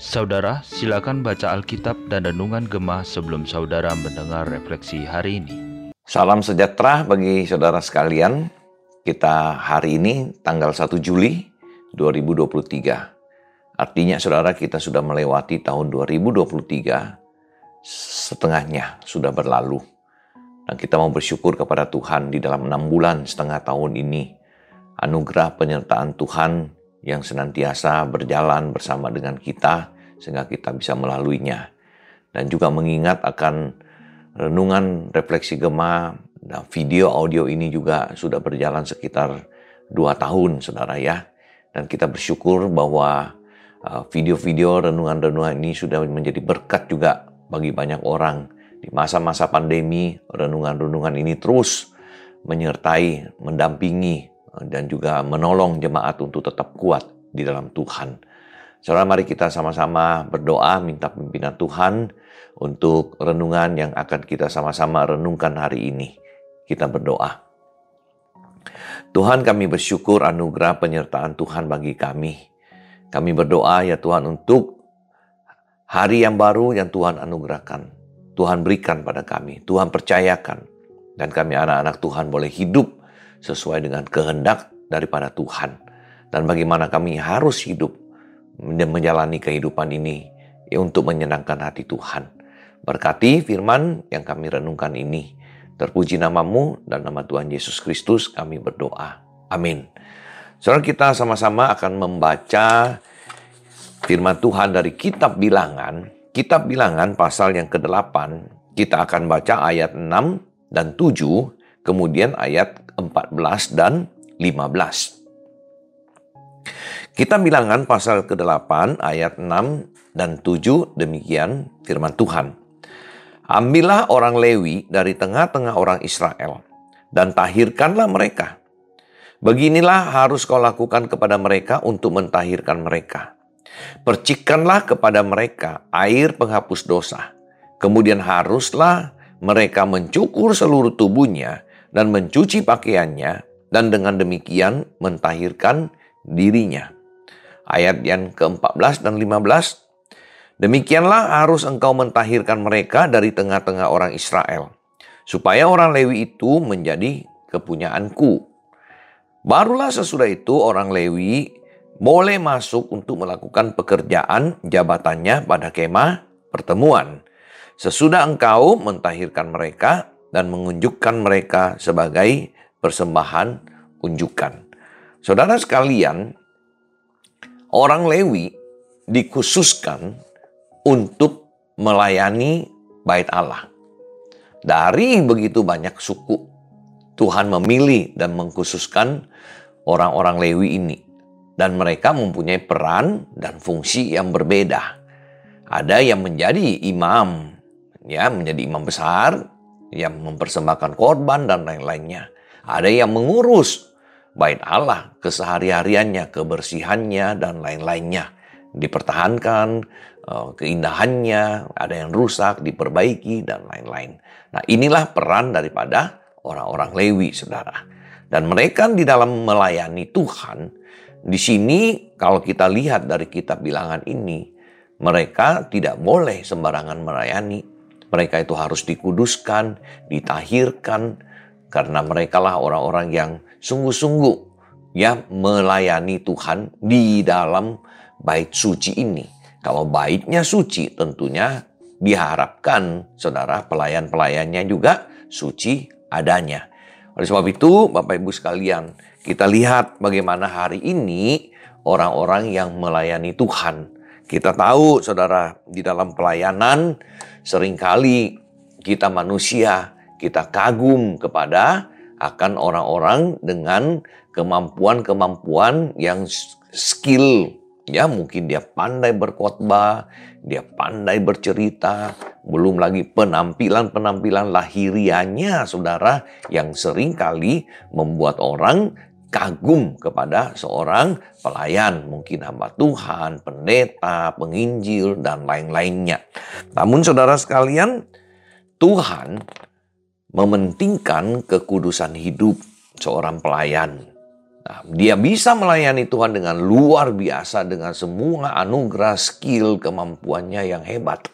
Saudara, silakan baca Alkitab dan Renungan Gemah sebelum saudara mendengar refleksi hari ini. Salam sejahtera bagi saudara sekalian. Kita hari ini tanggal 1 Juli 2023. Artinya saudara kita sudah melewati tahun 2023, setengahnya sudah berlalu. Dan kita mau bersyukur kepada Tuhan di dalam enam bulan setengah tahun ini. Anugerah penyertaan Tuhan yang senantiasa berjalan bersama dengan kita sehingga kita bisa melaluinya. Dan juga mengingat akan renungan refleksi gema dan video audio ini juga sudah berjalan sekitar dua tahun saudara ya. Dan kita bersyukur bahwa uh, video-video renungan-renungan ini sudah menjadi berkat juga bagi banyak orang. Di masa-masa pandemi, renungan-renungan ini terus menyertai, mendampingi, dan juga menolong jemaat untuk tetap kuat di dalam Tuhan. Saudara, mari kita sama-sama berdoa minta pimpinan Tuhan untuk renungan yang akan kita sama-sama renungkan hari ini. Kita berdoa. Tuhan kami bersyukur anugerah penyertaan Tuhan bagi kami. Kami berdoa ya Tuhan untuk hari yang baru yang Tuhan anugerahkan. Tuhan berikan pada kami, Tuhan percayakan. Dan kami anak-anak Tuhan boleh hidup sesuai dengan kehendak daripada Tuhan dan bagaimana kami harus hidup dan menjalani kehidupan ini ya, untuk menyenangkan hati Tuhan. Berkati firman yang kami renungkan ini. Terpuji namamu dan nama Tuhan Yesus Kristus kami berdoa. Amin. Saudara kita sama-sama akan membaca firman Tuhan dari kitab bilangan. Kitab bilangan pasal yang ke-8. Kita akan baca ayat 6 dan 7. Kemudian ayat 14 dan 15. Kita bilangan pasal ke-8 ayat 6 dan 7 demikian firman Tuhan. Ambillah orang Lewi dari tengah-tengah orang Israel dan tahirkanlah mereka. Beginilah harus kau lakukan kepada mereka untuk mentahirkan mereka. Percikanlah kepada mereka air penghapus dosa. Kemudian haruslah mereka mencukur seluruh tubuhnya dan mencuci pakaiannya dan dengan demikian mentahirkan dirinya ayat yang ke-14 dan 15. Demikianlah harus engkau mentahirkan mereka dari tengah-tengah orang Israel, supaya orang Lewi itu menjadi kepunyaanku. Barulah sesudah itu orang Lewi boleh masuk untuk melakukan pekerjaan jabatannya pada kemah pertemuan. Sesudah engkau mentahirkan mereka dan mengunjukkan mereka sebagai persembahan unjukan. Saudara sekalian, orang Lewi dikhususkan untuk melayani bait Allah. Dari begitu banyak suku, Tuhan memilih dan mengkhususkan orang-orang Lewi ini. Dan mereka mempunyai peran dan fungsi yang berbeda. Ada yang menjadi imam, ya menjadi imam besar, yang mempersembahkan korban dan lain-lainnya. Ada yang mengurus bait Allah, kesehari-hariannya, kebersihannya, dan lain-lainnya. Dipertahankan, eh, keindahannya, ada yang rusak, diperbaiki, dan lain-lain. Nah inilah peran daripada orang-orang Lewi, saudara. Dan mereka di dalam melayani Tuhan, di sini kalau kita lihat dari kitab bilangan ini, mereka tidak boleh sembarangan melayani. Mereka itu harus dikuduskan, ditahirkan, karena mereka lah orang-orang yang sungguh-sungguh ya melayani Tuhan di dalam bait suci ini. Kalau baitnya suci tentunya diharapkan saudara pelayan-pelayannya juga suci adanya. Oleh sebab itu Bapak Ibu sekalian kita lihat bagaimana hari ini orang-orang yang melayani Tuhan. Kita tahu saudara di dalam pelayanan sering kali kita manusia kita kagum kepada akan orang-orang dengan kemampuan-kemampuan yang skill. Ya mungkin dia pandai berkhotbah, dia pandai bercerita, belum lagi penampilan-penampilan lahirianya saudara yang sering kali membuat orang kagum kepada seorang pelayan, mungkin hamba Tuhan, pendeta, penginjil, dan lain-lainnya. Namun saudara sekalian, Tuhan mementingkan kekudusan hidup seorang pelayan. Nah, dia bisa melayani Tuhan dengan luar biasa dengan semua anugerah, skill, kemampuannya yang hebat.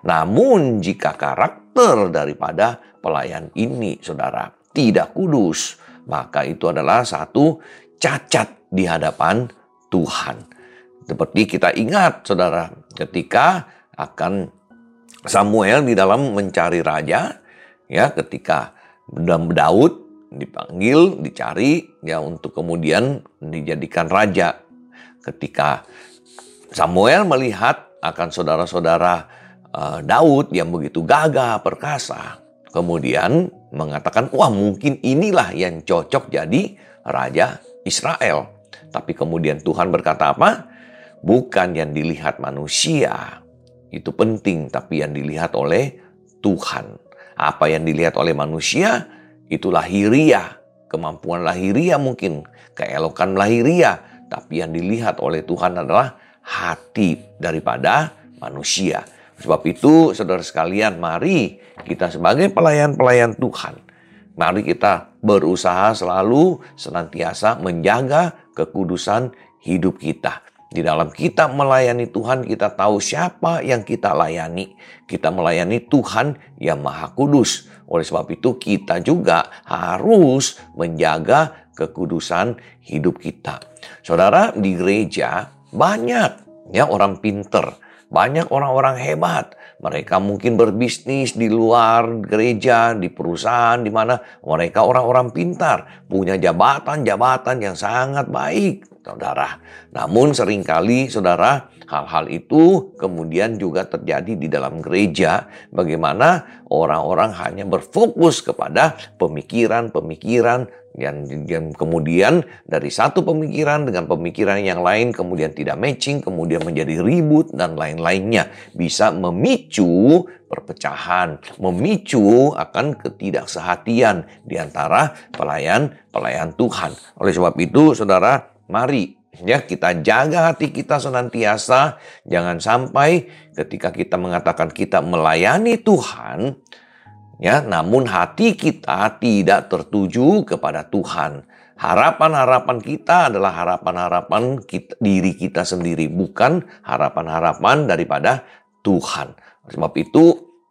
Namun jika karakter daripada pelayan ini, saudara, tidak kudus, maka itu adalah satu cacat di hadapan Tuhan. Seperti kita ingat, saudara, ketika akan Samuel di dalam mencari raja, ya ketika Daud dipanggil, dicari ya untuk kemudian dijadikan raja. Ketika Samuel melihat akan saudara-saudara uh, Daud yang begitu gagah, perkasa, kemudian mengatakan, "Wah, mungkin inilah yang cocok jadi raja Israel." Tapi kemudian Tuhan berkata apa? Bukan yang dilihat manusia. Itu penting, tapi yang dilihat oleh Tuhan. Apa yang dilihat oleh manusia itu lahiriah, kemampuan lahiriah mungkin, keelokan lahiriah, tapi yang dilihat oleh Tuhan adalah hati daripada manusia. Sebab itu, saudara sekalian, mari kita sebagai pelayan-pelayan Tuhan, mari kita berusaha selalu senantiasa menjaga kekudusan hidup kita. Di dalam kita melayani Tuhan, kita tahu siapa yang kita layani. Kita melayani Tuhan yang Maha Kudus. Oleh sebab itu, kita juga harus menjaga kekudusan hidup kita. Saudara, di gereja banyak ya orang pinter, banyak orang-orang hebat. Mereka mungkin berbisnis di luar gereja, di perusahaan, di mana mereka orang-orang pintar, punya jabatan-jabatan yang sangat baik saudara. Namun sering kali saudara hal-hal itu kemudian juga terjadi di dalam gereja. Bagaimana orang-orang hanya berfokus kepada pemikiran-pemikiran yang kemudian dari satu pemikiran dengan pemikiran yang lain kemudian tidak matching, kemudian menjadi ribut dan lain-lainnya. Bisa memicu perpecahan, memicu akan ketidaksehatian di antara pelayan-pelayan Tuhan. Oleh sebab itu, saudara, Mari ya kita jaga hati kita senantiasa jangan sampai ketika kita mengatakan kita melayani Tuhan ya namun hati kita tidak tertuju kepada Tuhan. Harapan-harapan kita adalah harapan-harapan kita, diri kita sendiri bukan harapan-harapan daripada Tuhan. Sebab itu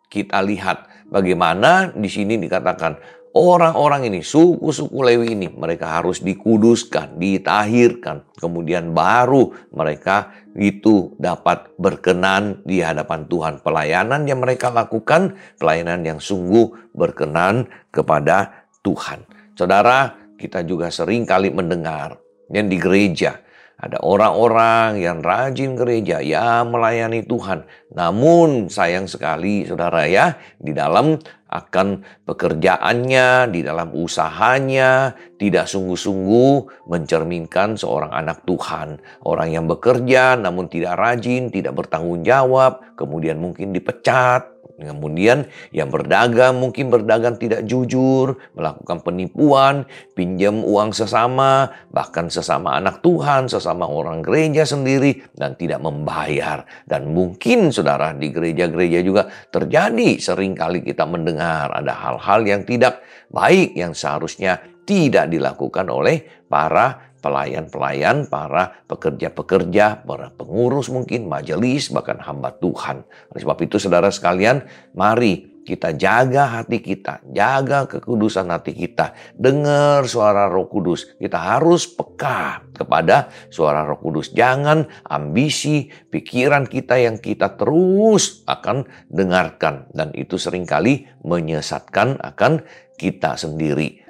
kita lihat bagaimana di sini dikatakan Orang-orang ini, suku-suku Lewi ini, mereka harus dikuduskan, ditahirkan. Kemudian baru mereka itu dapat berkenan di hadapan Tuhan. Pelayanan yang mereka lakukan, pelayanan yang sungguh berkenan kepada Tuhan. Saudara, kita juga sering kali mendengar yang di gereja, ada orang-orang yang rajin gereja, ya melayani Tuhan. Namun sayang sekali saudara ya, di dalam akan pekerjaannya, di dalam usahanya, tidak sungguh-sungguh mencerminkan seorang anak Tuhan. Orang yang bekerja namun tidak rajin, tidak bertanggung jawab, kemudian mungkin dipecat, Kemudian yang berdagang mungkin berdagang tidak jujur, melakukan penipuan, pinjam uang sesama, bahkan sesama anak Tuhan, sesama orang gereja sendiri dan tidak membayar. Dan mungkin saudara di gereja-gereja juga terjadi sering kali kita mendengar ada hal-hal yang tidak baik yang seharusnya tidak dilakukan oleh para pelayan-pelayan, para pekerja-pekerja, para pengurus mungkin, majelis, bahkan hamba Tuhan. Oleh sebab itu saudara sekalian, mari kita jaga hati kita, jaga kekudusan hati kita. Dengar suara roh kudus. Kita harus peka kepada suara roh kudus. Jangan ambisi pikiran kita yang kita terus akan dengarkan. Dan itu sering kali menyesatkan akan kita sendiri.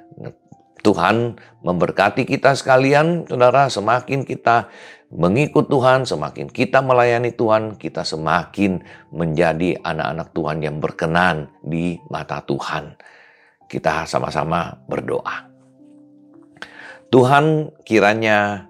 Tuhan memberkati kita sekalian, saudara. Semakin kita mengikut Tuhan, semakin kita melayani Tuhan, kita semakin menjadi anak-anak Tuhan yang berkenan di mata Tuhan. Kita sama-sama berdoa. Tuhan, kiranya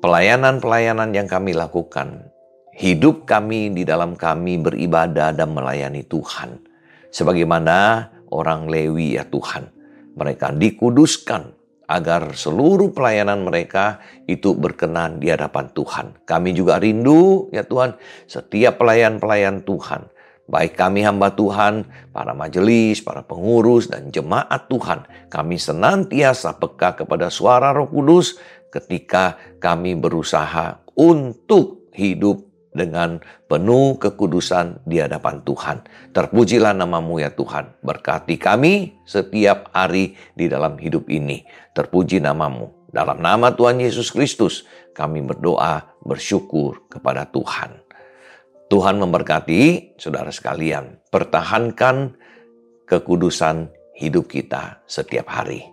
pelayanan-pelayanan yang kami lakukan, hidup kami di dalam kami beribadah dan melayani Tuhan, sebagaimana orang Lewi, ya Tuhan mereka dikuduskan agar seluruh pelayanan mereka itu berkenan di hadapan Tuhan. Kami juga rindu ya Tuhan, setiap pelayan-pelayan Tuhan baik kami hamba Tuhan, para majelis, para pengurus, dan jemaat Tuhan, kami senantiasa peka kepada suara Roh Kudus ketika kami berusaha untuk hidup dengan penuh kekudusan di hadapan Tuhan. Terpujilah namamu ya Tuhan. Berkati kami setiap hari di dalam hidup ini. Terpuji namamu. Dalam nama Tuhan Yesus Kristus kami berdoa bersyukur kepada Tuhan. Tuhan memberkati saudara sekalian. Pertahankan kekudusan hidup kita setiap hari.